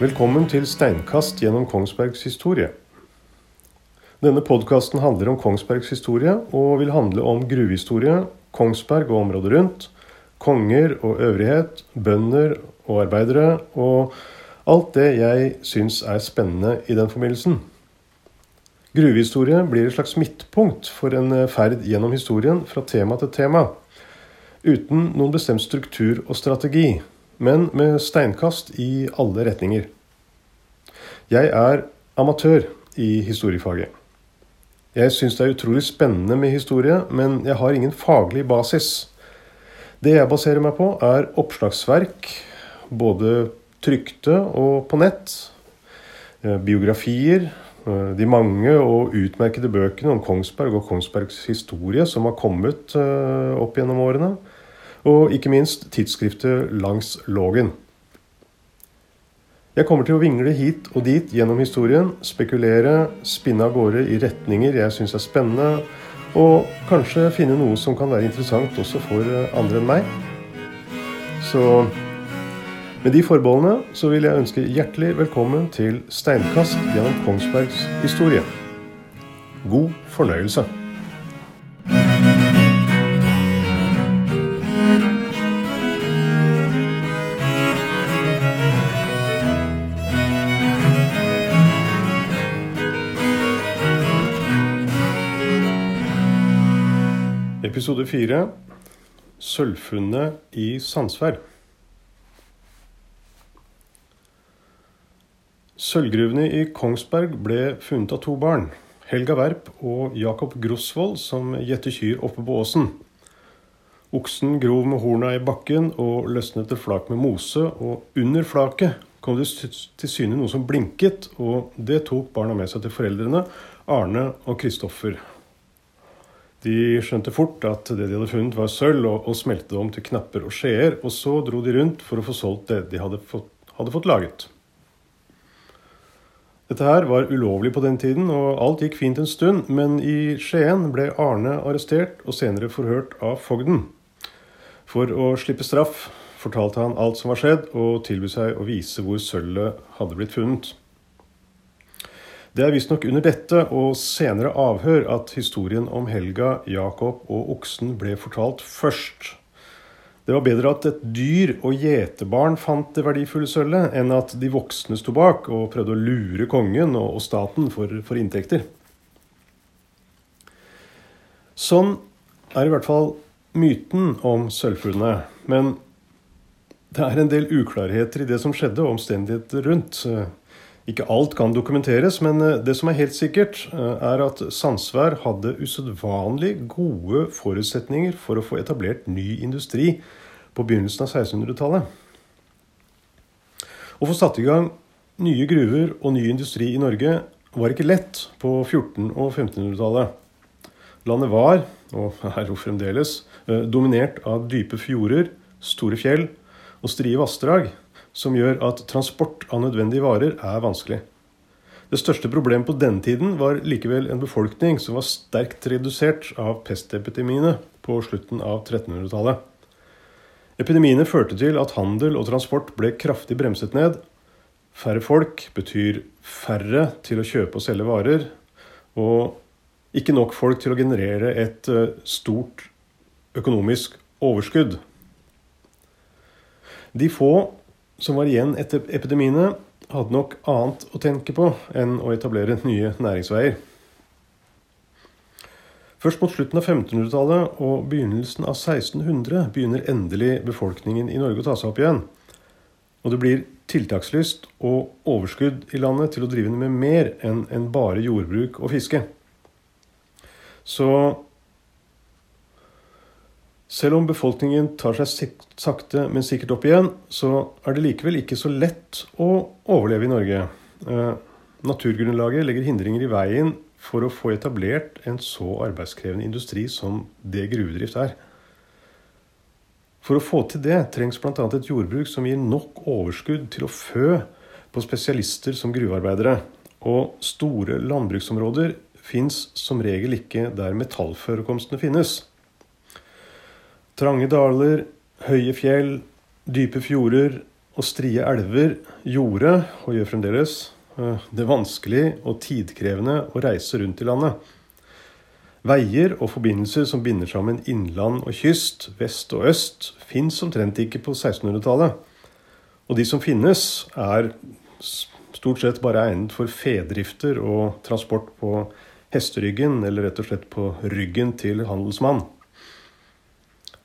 Velkommen til Steinkast gjennom Kongsbergs historie. Denne podkasten handler om Kongsbergs historie, og vil handle om gruvehistorie, Kongsberg og området rundt, konger og øvrighet, bønder og arbeidere, og alt det jeg syns er spennende i den forbindelsen. Gruvehistorie blir et slags midtpunkt for en ferd gjennom historien fra tema til tema, uten noen bestemt struktur og strategi, men med steinkast i alle retninger. Jeg er amatør i historiefaget. Jeg syns det er utrolig spennende med historie, men jeg har ingen faglig basis. Det jeg baserer meg på, er oppslagsverk, både trykte og på nett. Eh, biografier, eh, de mange og utmerkede bøkene om Kongsberg og Kongsbergs historie som har kommet eh, opp gjennom årene. Og ikke minst tidsskriftet Langs Lågen. Jeg kommer til å vingle hit og dit gjennom historien, spekulere, spinne av gårde i retninger jeg syns er spennende, og kanskje finne noe som kan være interessant også for andre enn meg. Så med de forbeholdene så vil jeg ønske hjertelig velkommen til Steinkast gjennom Kongsbergs historie. God fornøyelse. Episode fire Sølvfunnet i Sandsvær. Sølvgruvene i Kongsberg ble funnet av to barn. Helga Werp og Jakob Grosvold, som gjetter kyr oppe på åsen. Oksen grov med horna i bakken og løsnet et flak med mose, og under flaket kom det til syne noe som blinket, og det tok barna med seg til foreldrene, Arne og Kristoffer. De skjønte fort at det de hadde funnet, var sølv, og, og smelte det om til knapper og skjeer. Og så dro de rundt for å få solgt det de hadde fått, hadde fått laget. Dette her var ulovlig på den tiden, og alt gikk fint en stund. Men i Skien ble Arne arrestert og senere forhørt av fogden. For å slippe straff fortalte han alt som var skjedd, og tilbød seg å vise hvor sølvet hadde blitt funnet. Det er visstnok under dette og senere avhør at historien om Helga, Jakob og oksen ble fortalt først. Det var bedre at et dyr og gjeterbarn fant det verdifulle sølvet, enn at de voksne sto bak og prøvde å lure kongen og staten for, for inntekter. Sånn er i hvert fall myten om sølvfunnet. Men det er en del uklarheter i det som skjedde, og omstendigheter rundt. Ikke alt kan dokumenteres, men eh, det som er helt sikkert, eh, er at Sandsvær hadde usedvanlig gode forutsetninger for å få etablert ny industri på begynnelsen av 1600-tallet. Å få satt i gang nye gruver og ny industri i Norge var ikke lett på 1400- og 1500-tallet. Landet var, og er jo fremdeles, eh, dominert av dype fjorder, store fjell og strie vassdrag som gjør at transport av nødvendige varer er vanskelig. Det største problemet på denne tiden var likevel en befolkning som var sterkt redusert av pestepidemiene på slutten av 1300-tallet. Epidemiene førte til at handel og transport ble kraftig bremset ned. Færre folk betyr færre til å kjøpe og selge varer, og ikke nok folk til å generere et eh, stort økonomisk overskudd. De få som var igjen etter epidemiene, hadde nok annet å tenke på enn å etablere nye næringsveier. Først mot slutten av 1500-tallet og begynnelsen av 1600 begynner endelig befolkningen i Norge å ta seg opp igjen. Og det blir tiltakslyst og overskudd i landet til å drive med mer enn bare jordbruk og fiske. Så selv om befolkningen tar seg sakte, men sikkert opp igjen, så er det likevel ikke så lett å overleve i Norge. Eh, naturgrunnlaget legger hindringer i veien for å få etablert en så arbeidskrevende industri som det gruvedrift er. For å få til det trengs bl.a. et jordbruk som gir nok overskudd til å fø på spesialister som gruvearbeidere. Og store landbruksområder fins som regel ikke der metallforekomstene finnes. Trange daler, høye fjell, dype fjorder og strie elver gjorde, og gjør fremdeles, eh, det vanskelig og tidkrevende å reise rundt i landet. Veier og forbindelser som binder sammen innland og kyst, vest og øst, fins omtrent ikke på 1600-tallet. Og de som finnes, er stort sett bare egnet for fedrifter og transport på hesteryggen, eller rett og slett på ryggen til handelsmann.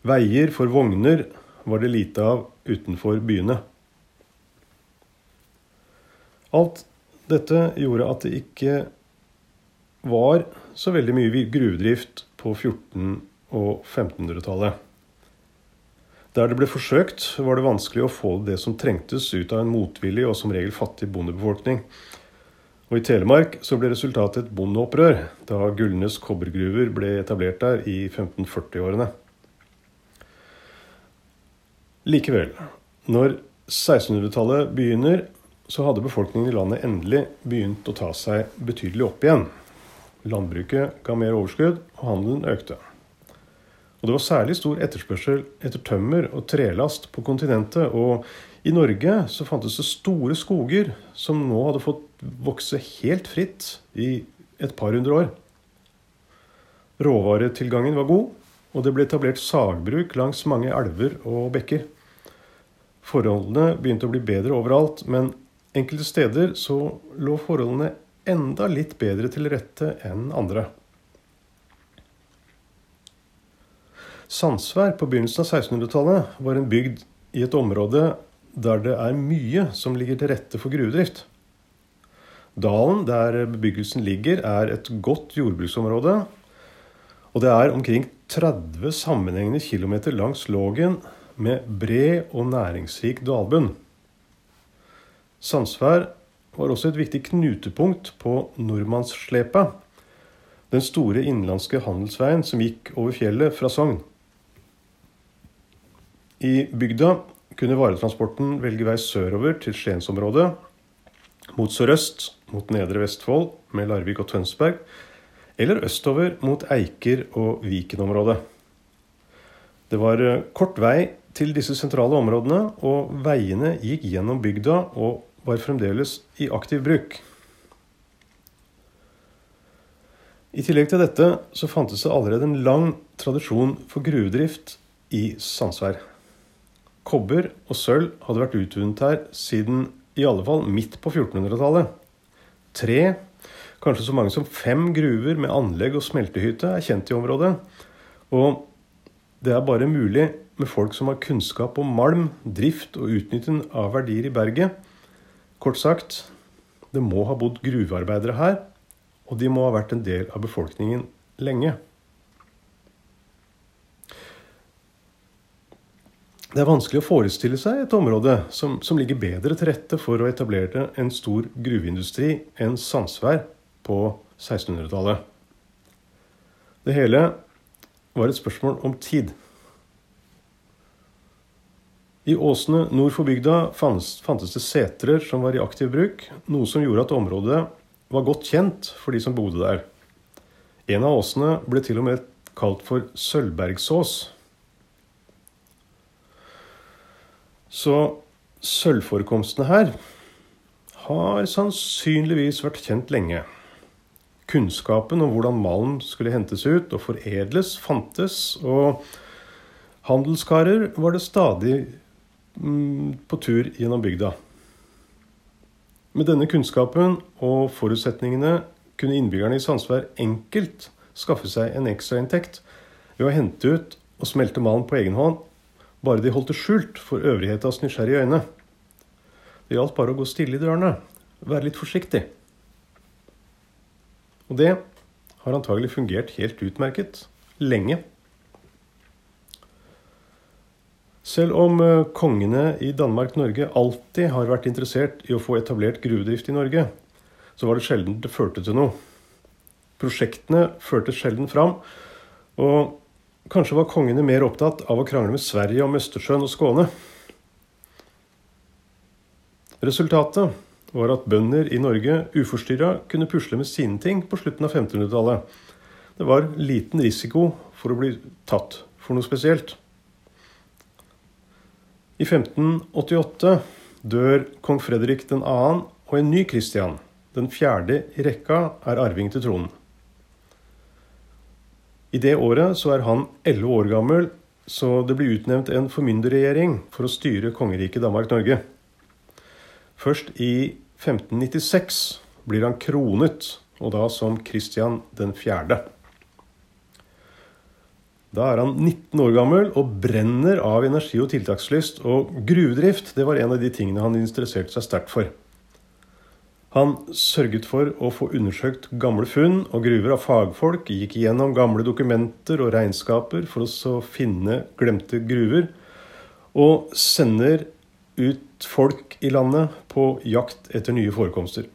Veier for vogner var det lite av utenfor byene. Alt dette gjorde at det ikke var så veldig mye gruvedrift på 1400- og 1500-tallet. Der det ble forsøkt, var det vanskelig å få det som trengtes ut av en motvillig og som regel fattig bondebefolkning. Og I Telemark så ble resultatet et bondeopprør da Gullnes kobbergruver ble etablert der i 1540-årene. Likevel, når 1600-tallet begynner, så hadde befolkningen i landet endelig begynt å ta seg betydelig opp igjen. Landbruket ga mer overskudd, og handelen økte. Og det var særlig stor etterspørsel etter tømmer og trelast på kontinentet. Og i Norge så fantes det store skoger som nå hadde fått vokse helt fritt i et par hundre år. Råvaretilgangen var god, og det ble etablert sagbruk langs mange elver og bekker. Forholdene begynte å bli bedre overalt, men enkelte steder så lå forholdene enda litt bedre til rette enn andre. Sandsvær på begynnelsen av 1600-tallet var en bygd i et område der det er mye som ligger til rette for gruvedrift. Dalen der bebyggelsen ligger, er et godt jordbruksområde. Og det er omkring 30 sammenhengende kilometer langs Lågen med bred og næringsrik dalbunn. Sandsvær var også et viktig knutepunkt på Nordmannsslepa, den store innenlandske handelsveien som gikk over fjellet fra Sogn. I bygda kunne varetransporten velge vei sørover til Skiensområdet, mot sørøst mot Nedre Vestfold med Larvik og Tønsberg, eller østover mot Eiker og Viken-området. Det var eh, kort vei til disse sentrale områdene, og veiene gikk gjennom bygda og var fremdeles i aktiv bruk. I tillegg til dette så fantes det allerede en lang tradisjon for gruvedrift i Sandsvær. Kobber og sølv hadde vært utvunnet her siden i alle fall midt på 1400-tallet. Tre, kanskje så mange som fem gruver med anlegg og smeltehytte er kjent i området. Og det er bare mulig med folk som har kunnskap om malm, drift og utnytting av verdier i berget. Kort sagt, det må ha bodd gruvearbeidere her, og de må ha vært en del av befolkningen lenge. Det er vanskelig å forestille seg et område som, som, ligger bedre til rette for å etablere en stor gruveindustri enn Sandsvær på 1600-tallet. Det hele var et spørsmål om tid. I åsene nord for bygda fantes det setrer som var i aktiv bruk, noe som gjorde at området var godt kjent for de som bodde der. En av åsene ble til og med kalt for Sølvbergsås. Så sølvforekomstene her har sannsynligvis vært kjent lenge. Kunnskapen om hvordan malm skulle hentes ut og foredles, fantes, og handelskarer var det stadig mm, på tur gjennom bygda. Med denne kunnskapen og forutsetningene kunne innbyggerne i Sandsvær enkelt skaffe seg en ekstrainntekt ved å hente ut og smelte malm på egen hånd bare de holdt det skjult for øvrighetas nysgjerrige øyne. Det gjaldt bare å gå stille i dørene, være litt forsiktig. Og det har antagelig fungert helt utmerket lenge. Selv om eh, kongene i Danmark-Norge alltid har vært interessert i å få etablert gruvedrift i Norge, så var det sjelden det førte til noe. Prosjektene førte sjelden fram, og Kanskje var kongene mer opptatt av å krangle med Sverige om Østersjøen og Skåne. Resultatet var at bønder i Norge uforstyrra kunne pusle med sine ting på slutten av 1500-tallet. Det var liten risiko for å bli tatt for noe spesielt. I 1588 dør kong Fredrik 2., og en ny Kristian, den fjerde i rekka, er arving til tronen. I det året så er han elleve år gammel, så det blir utnevnt en formynderregjering for å styre kongeriket Danmark-Norge. Først i 1596 blir han kronet, og da som Kristian den fjerde. Da er han 19 år gammel og brenner av energi og tiltakslyst. Og gruvedrift det var en av de tingene han interesserte seg sterkt for. Han sørget for å få undersøkt gamle funn og gruver av fagfolk, gikk gjennom gamle dokumenter og regnskaper for å finne glemte gruver, og sender ut folk i landet på jakt etter nye forekomster.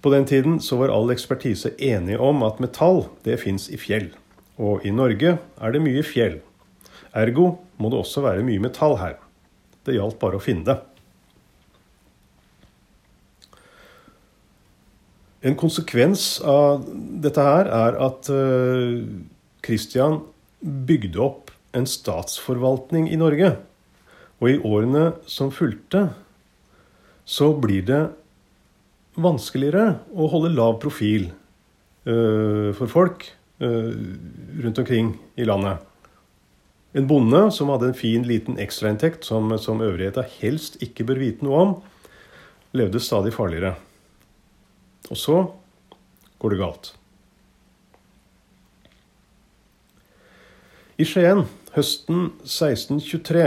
På den tiden så var all ekspertise enige om at metall det fins i fjell. Og i Norge er det mye fjell. Ergo må det også være mye metall her. Det gjaldt bare å finne det. En konsekvens av dette her er at eh, bygde opp en statsforvaltning i Norge. Og i årene som fulgte, så blir det vanskeligere å holde lav profil uh, for folk uh, rundt omkring i landet. En bonde som hadde en fin, liten ekstrainntekt som, som øvrigheta helst ikke bør vite noe om, levde stadig farligere. Og så går det galt. I Skien høsten 1623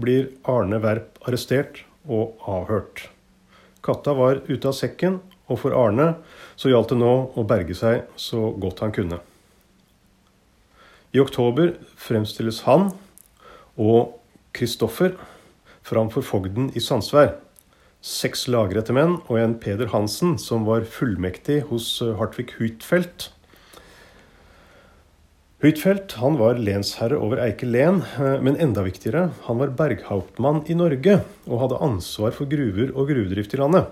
blir Arne Werp arrestert og avhørt. Katta var ute av sekken, og for Arne så gjaldt det nå å berge seg så godt han kunne. I oktober fremstilles han og Kristoffer framfor fogden i Sandsvær. Seks lagrette menn og en Peder Hansen, som var fullmektig hos Hartvig Huitfeldt. Huitfeldt han var lensherre over Eike len, eh, men enda viktigere, han var berghauptmann i Norge og hadde ansvar for gruver og gruvedrift i landet.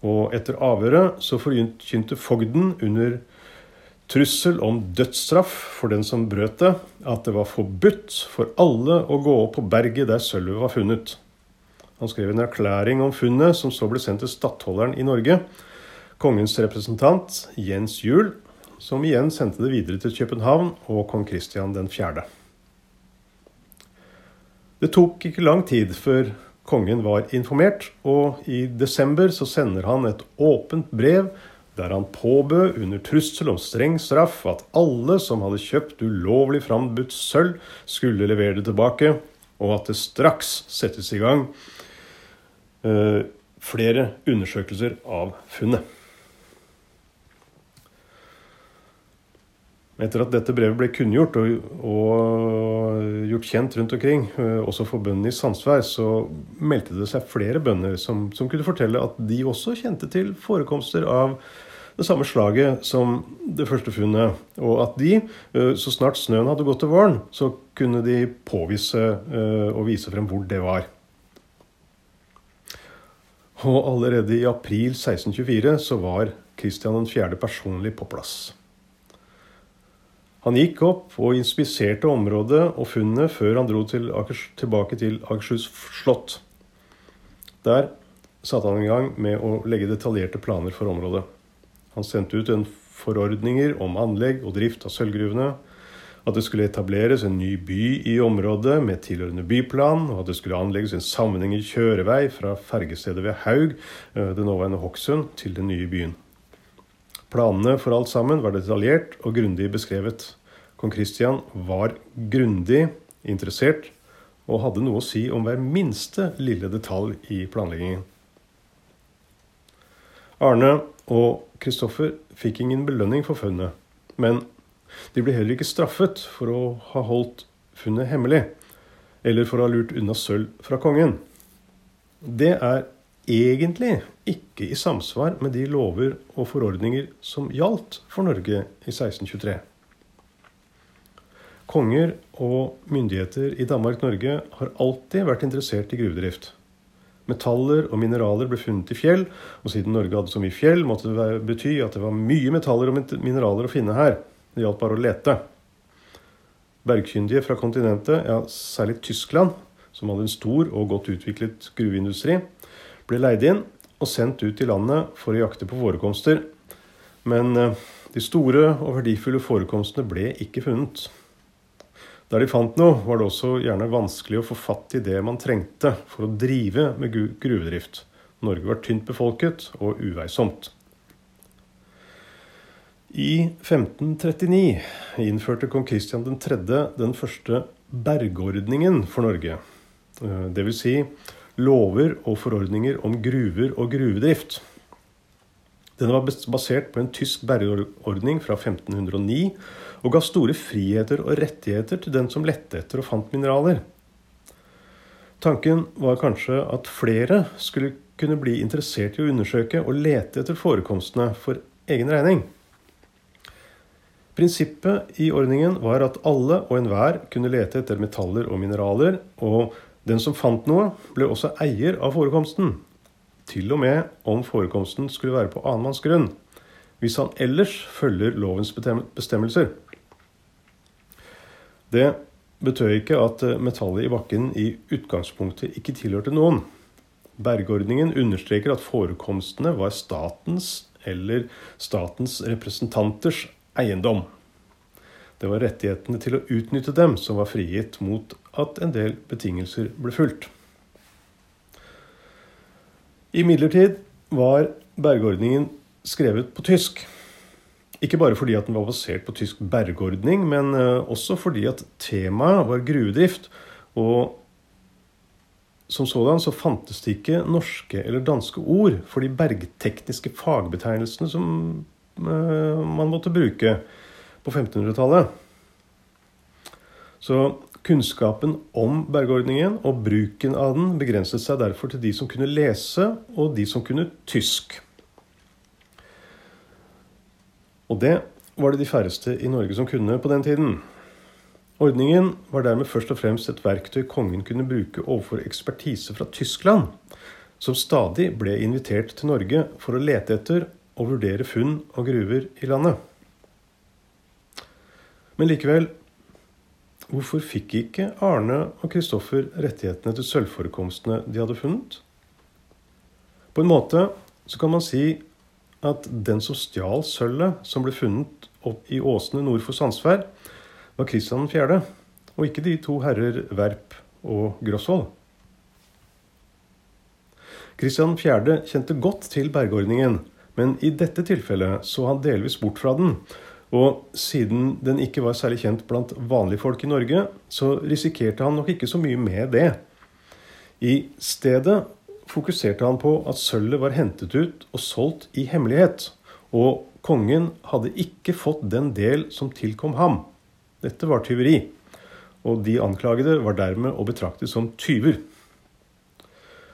Og etter avhøret så forkynte fogden under trussel om dødsstraff for den som brøt det, at det var forbudt for alle å gå opp på berget der sølvet var funnet. Han skrev en erklæring om funnet, som så ble sendt til stattholderen i Norge, kongens representant Jens Juel, som igjen sendte det videre til København og kong Kristian 4. Det tok ikke lang tid før kongen var informert, og i desember så sender han et åpent brev der han påbød under trussel om streng straff at alle som hadde kjøpt ulovlig frambudt sølv, skulle levere det tilbake, og at det straks settes i gang uh, flere undersøkelser av funnet. Etter at dette brevet ble kunngjort og, og, gjort kjent rundt omkring, uh, også for bøndene i Sandsvær, så meldte det seg flere bønder som, som kunne fortelle at de også kjente til forekomster av det samme slaget som det første funnet. Og at de, eh, så snart snøen hadde gått til våren, så kunne de påvise eh, og vise frem hvor det var. Og allerede i april 1624 så var Kristian 4. personlig på plass. Han gikk opp og inspiserte området og funnet før han dro til Akers, tilbake til Akershus slott. Der satte han i gang med å legge detaljerte planer for området. Han sendte ut en forordninger om anlegg og drift av sølvgruvene. At det skulle etableres en ny by i området med tilhørende byplan, og at det skulle anlegges en sammenhengende kjørevei fra fergestedet ved Haug, eh, det nåværende Hokksund, til den nye byen. Planene for alt sammen var detaljert og grundig beskrevet. Kong Kristian var grundig interessert og hadde noe å si om hver minste lille detalj i planleggingen. Arne og Kristoffer fikk ingen belønning for funnet, men de ble heller ikke straffet for å ha holdt funnet hemmelig, eller for å ha lurt unna sølv fra kongen. Det er egentlig ikke i samsvar med de lover og forordninger som gjaldt for Norge i 1623. Konger og myndigheter i Danmark-Norge har alltid vært interessert i gruvedrift. Metaller og mineraler ble funnet i fjell, og siden Norge hadde så mye fjell, måtte det bety at det var mye metaller og mineraler å finne her. Det gjaldt bare å lete. Bergkyndige fra kontinentet, ja, særlig Tyskland, som hadde en stor og godt utviklet gruveindustri, ble leid inn og sendt ut i landet for å jakte på forekomster. Men eh, de store og verdifulle forekomstene ble ikke funnet. Der de fant noe, var det også gjerne vanskelig å få fatt i det man trengte for å drive med gruvedrift. Norge var tynt befolket og uveisomt. I 1539 innførte kong Kristian 3. den første bergordningen for Norge. Eh, Dvs. Si lover og forordninger om gruver og gruvedrift. Den var basert på en tysk bergordning fra 1509 og ga store friheter og rettigheter til den som lette etter og fant mineraler. Tanken var kanskje at flere skulle kunne bli interessert i å undersøke og lete etter forekomstene for egen regning. Prinsippet i ordningen var at alle og enhver kunne lete etter metaller og mineraler, og den som fant noe, ble også eier av forekomsten. Til og med om forekomsten skulle være på annenmanns grunn, hvis han ellers følger lovens bestemmelser. Det betød ikke at metallet i bakken i utgangspunktet ikke tilhørte noen. Bergordningen understreker at forekomstene var statens eller statens representanters eiendom. Det var rettighetene til å utnytte dem som var frigitt mot at en del betingelser ble fulgt. Imidlertid var bergordningen skrevet på tysk. Ikke bare fordi at den var basert på tysk bergordning, men eh, også fordi at temaet var gruvedrift. Og som sådan så fantes det ikke norske eller danske ord for de bergtekniske fagbetegnelsene som Eh, man måtte bruke på 1500-tallet. Så kunnskapen om bergordningen og bruken av den begrenset seg derfor til de som kunne lese, og de som kunne tysk. Og det var det de færreste i Norge som kunne på den tiden. Ordningen var dermed først og fremst et verktøy kongen kunne bruke overfor ekspertise fra Tyskland, som stadig ble invitert til Norge for å lete etter og vurdere funn og gruver i landet. Men likevel, hvorfor fikk ikke Arne og Kristoffer rettighetene til sølvforekomstene de hadde funnet? På en måte så kan man si at den som stjal sølvet som ble funnet opp i åsene nord for Sandsvær, var Kristian 4., og ikke de to herrer Verp og Grosvold. Kristian 4. kjente godt til bergordningen men i dette tilfellet så han delvis bort fra den. Og siden den ikke var særlig kjent blant vanlige folk i Norge, så risikerte han nok ikke så mye med det. I stedet fokuserte han på at sølvet var hentet ut og solgt i hemmelighet. Og kongen hadde ikke fått den del som tilkom ham. Dette var tyveri. Og de anklagede var dermed å betrakte som tyver.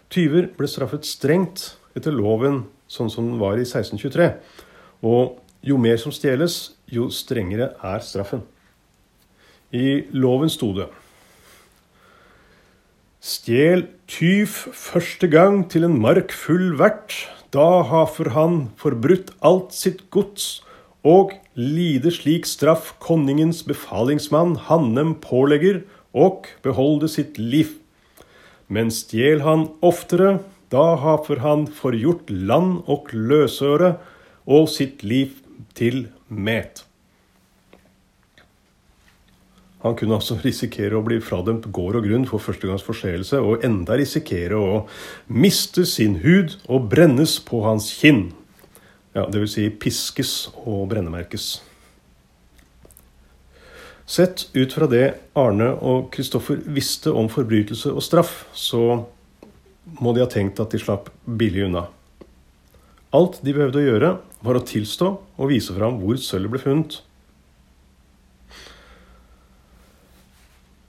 Tyver ble straffet strengt etter loven sånn som den var i 1623. Og jo mer som stjeles, jo strengere er straffen. I loven sto det Stjel tyv første gang til en mark full verdt, da har for han forbrutt alt sitt gods, og lide slik straff konningens befalingsmann Hannem pålegger, og beholde sitt liv. Men stjel han oftere, da har for han forgjort land og løsøre og sitt liv til met. Han kunne altså risikere å bli fradømt gård og grunn for førstegangs forseelse, og enda risikere å miste sin hud og brennes på hans kinn. Ja, Dvs. Si piskes og brennemerkes. Sett ut fra det Arne og Kristoffer visste om forbrytelse og straff, så må de ha tenkt at de slapp billig unna. Alt de behøvde å gjøre, var å tilstå og vise fram hvor sølvet ble funnet.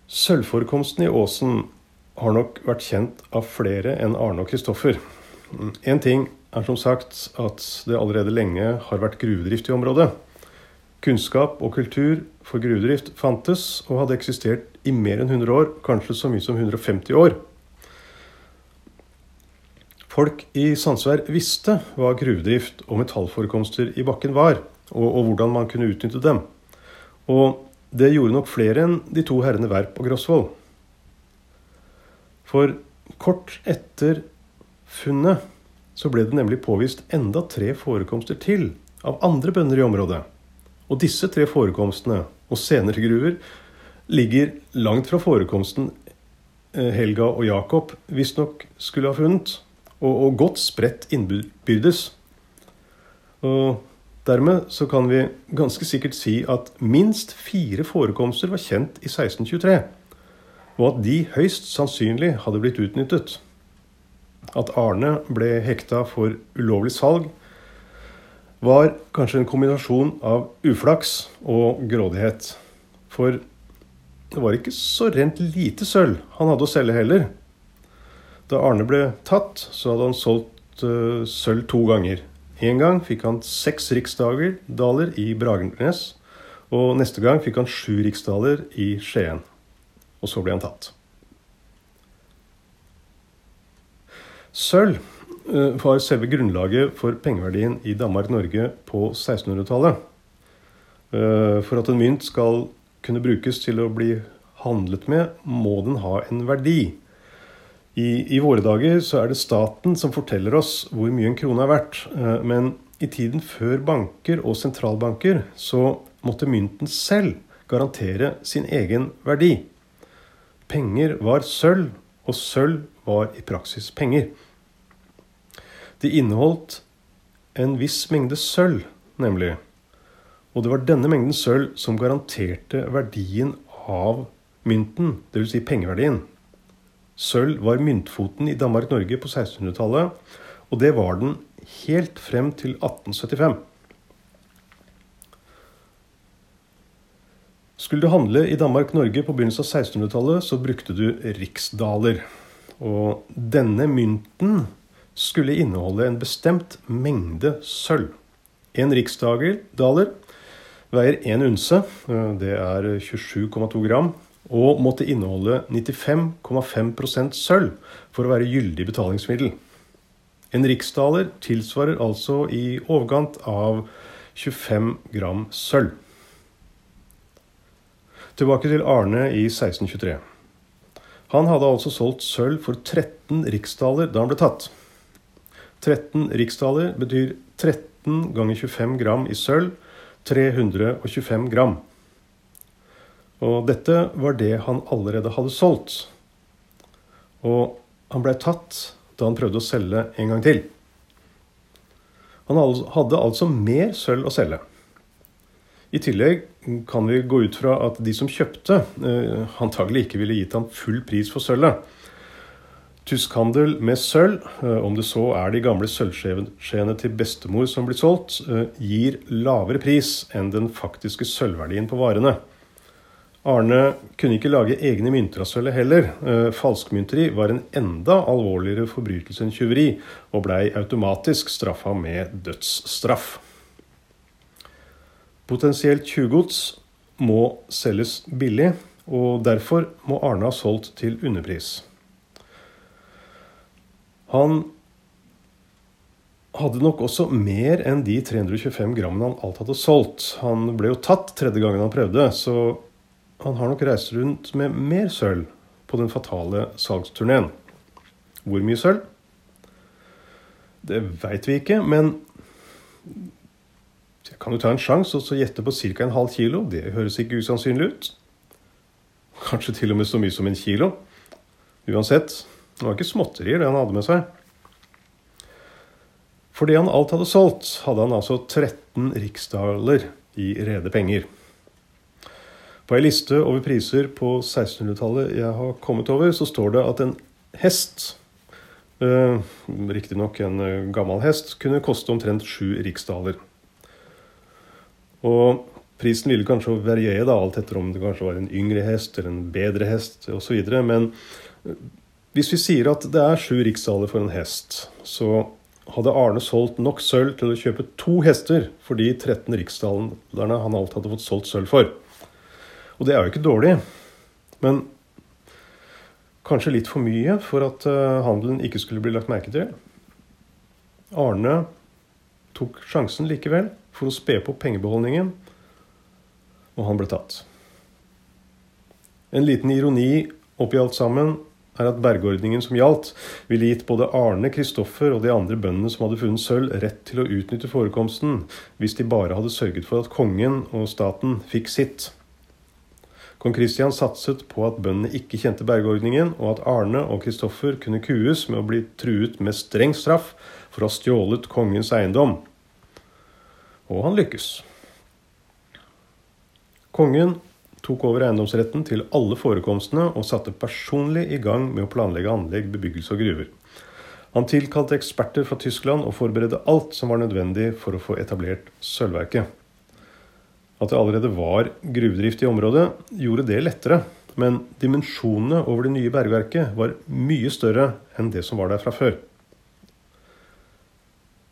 Sølvforekomsten i åsen har nok vært kjent av flere enn Arne og Kristoffer. Én ting er som sagt at det allerede lenge har vært gruvedrift i området. Kunnskap og kultur for gruvedrift fantes og hadde eksistert i mer enn 100 år, kanskje så mye som 150 år. Folk i Sandsvær visste hva gruvedrift og metallforekomster i bakken var, og, og, hvordan man kunne utnytte dem. Og det gjorde nok flere enn de to herrene Verp og Grosvold. For kort etter funnet så ble det nemlig påvist enda tre forekomster til av andre bønder i området. Og disse tre forekomstene og senere gruver ligger langt fra forekomsten eh, Helga og Jakob visstnok skulle ha funnet, og, og godt spredt innbyrdes. Og dermed så kan vi ganske sikkert si at minst fire forekomster var kjent i 1623, og at de høyst sannsynlig hadde blitt utnyttet. At Arne ble hekta for ulovlig salg, var kanskje en kombinasjon av uflaks og grådighet. For det var ikke så rent lite sølv han hadde å selge heller. Da Arne ble tatt, så hadde han solgt uh, sølv to ganger. En gang fikk han seks riksdaler i Bragernes, og neste gang fikk han sju riksdaler i Skien. Og så ble han tatt. Sølv uh, var selve grunnlaget for pengeverdien i Danmark-Norge på 1600-tallet. Uh, eh, for at en mynt skal kunne brukes til å bli handlet med, må den ha en verdi. I, I, våre dager så er det staten som forteller oss hvor mye en krone er verdt. Eh, men i tiden før banker og sentralbanker så måtte mynten selv garantere sin egen verdi. Penger var sølv, og sølv var i praksis penger. Det inneholdt en viss mengde sølv, nemlig. Og det var denne mengden sølv som garanterte verdien av mynten, dvs. Si pengeverdien. Sølv var myntfoten i Danmark-Norge på 1600-tallet, og det var den helt frem til 1875. Skulle du handle i Danmark-Norge på begynnelsen av 1600-tallet, så brukte du riksdaler. Og denne mynten skulle inneholde en bestemt mengde sølv. En riksdaler veier én unse, det er 27,2 gram og måtte inneholde 95,5% sølv for å være gyldig betalingsmiddel. En riksdaler tilsvarer altså i overkant av 25 gram sølv. Tilbake til Arne i 1623. Han hadde altså solgt sølv for 13 riksdaler da han ble tatt. 13 riksdaler betyr 13 ganger 25 gram i sølv, 325 gram. Og dette var det han allerede hadde solgt. Og han blei tatt da han prøvde å selge en gang til. Han hadde altså mer sølv å selge. I tillegg kan vi gå ut fra at de som kjøpte, eh, antagelig ikke ville gitt ham full pris for sølvet. Tyskhandel med sølv, eh, om det så er de gamle sølvskjeene til bestemor som blir solgt, eh, gir lavere pris enn den faktiske sølvverdien på varene. Arne kunne ikke lage egne mynter av sølvet heller. Eh, falskmynteri var en enda alvorligere forbrytelse enn tyveri, og blei automatisk straffa med dødsstraff. Potensielt tjuvgods må selges billig, og derfor må Arne ha solgt til underpris. Han hadde nok også mer enn de 325 grammene han alt hadde solgt. Han ble jo tatt tredje gangen han prøvde, så han har nok reist rundt med mer sølv på den fatale salgsturneen. Hvor mye sølv? Det veit vi ikke, men jeg kan jo ta en sjanse og gjette på ca. en halv kilo. Det høres ikke usannsynlig ut. Kanskje til og med så mye som en kilo. Uansett, det var ikke småtterier det han hadde med seg. For det han alt hadde solgt, hadde han altså 13 riksdaler i rede penger. På ei liste over priser på 1600-tallet jeg har kommet over, så står det at en hest, eh, riktignok en eh, gammel hest, kunne koste omtrent sju riksdaler. Og prisen ville kanskje variere da, alt etter om det kanskje var en yngre hest eller en bedre hest osv. Men eh, hvis vi sier at det er sju riksdaler for en hest, så hadde Arne solgt nok sølv til å kjøpe to hester for de 13 riksdalerne han alt hadde fått solgt sølv for. Og det er jo ikke dårlig, men kanskje litt for mye for at uh, handelen ikke skulle bli lagt merke til. Arne tok sjansen likevel for å spe på pengebeholdningen, og han ble tatt. En liten ironi oppi alt sammen er at bergordningen som gjaldt, ville gitt både Arne, Kristoffer og de andre bøndene som hadde funnet sølv, rett til å utnytte forekomsten, hvis de bare hadde sørget for at kongen og staten fikk sitt. Kong Kristian satset på at bøndene ikke kjente bergordningen, og at Arne og Kristoffer kunne kues med å bli truet med streng straff for å ha stjålet kongens eiendom. Og han lykkes. Kongen tok over eiendomsretten til alle forekomstene og satte personlig i gang med å planlegge anlegg, bebyggelse og gruver. Han tilkalte eksperter fra Tyskland og forberedte alt som var nødvendig for å få etablert sølvverket. At det allerede var gruvedrift i området, gjorde det lettere. Men dimensjonene over det nye bergverket var mye større enn det som var der fra før.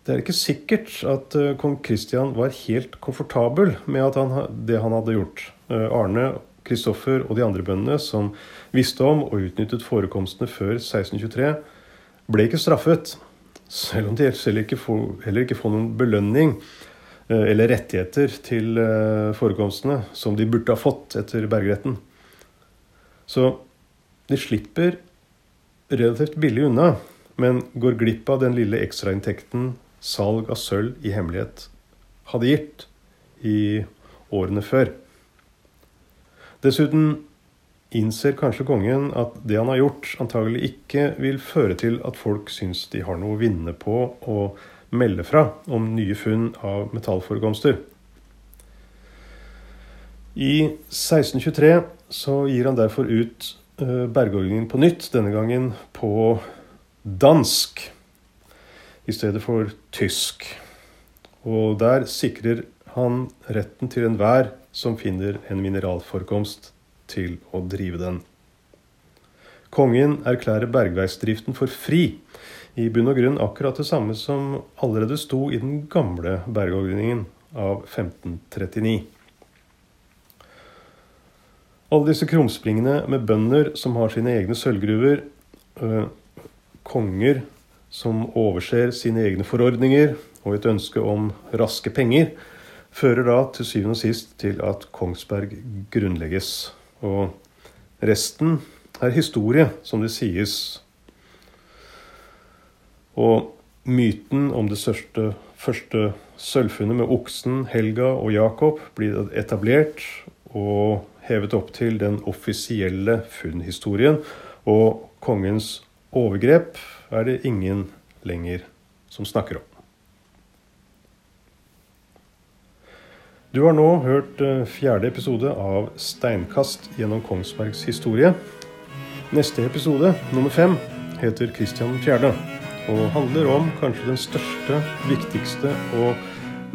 Det er ikke sikkert at eh, kong Kristian var helt komfortabel med han, det han hadde gjort. Eh, Arne, Kristoffer og de andre bøndene som visste om og utnyttet forekomstene før 1623, ble ikke straffet. Selv om de heller ikke får, heller ikke får noen belønning eller rettigheter til forekomstene som de burde ha fått etter bergretten. Så de slipper relativt billig unna, men går glipp av den lille ekstrainntekten salg av sølv i hemmelighet hadde gitt i årene før. Dessuten innser kanskje kongen at det han har gjort, antagelig ikke vil føre til at folk syns de har noe å vinne på å melde fra om nye funn av metallforekomster. I 1623 så gir han derfor ut eh, bergordningen på nytt, denne gangen på dansk i stedet for tysk. Og der sikrer han retten til enhver som finner en mineralforekomst, til å drive den. Kongen erklærer bergveisdriften for fri. I bunn og grunn akkurat det samme som allerede sto i den gamle bergordningen av 1539. Alle disse krumspringene med bønder som har sine egne sølvgruver, øh, konger som overser sine egne forordninger og et ønske om raske penger, fører da til syvende og sist til at Kongsberg grunnlegges. Og resten er historie, som det sies. Og myten om det største, første sølvfunnet med oksen, Helga og Jakob blir etablert og hevet opp til den offisielle funnhistorien. Og kongens overgrep er det ingen lenger som snakker om. Du har nå hørt eh, fjerde episode av Steinkast gjennom Kongsbergs historie. Neste episode, nummer fem, heter Kristian 4. og handler om kanskje den største, viktigste og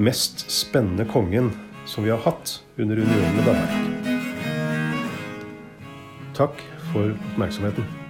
mest spennende kongen som vi har hatt under unionen med Danmark. Takk for oppmerksomheten.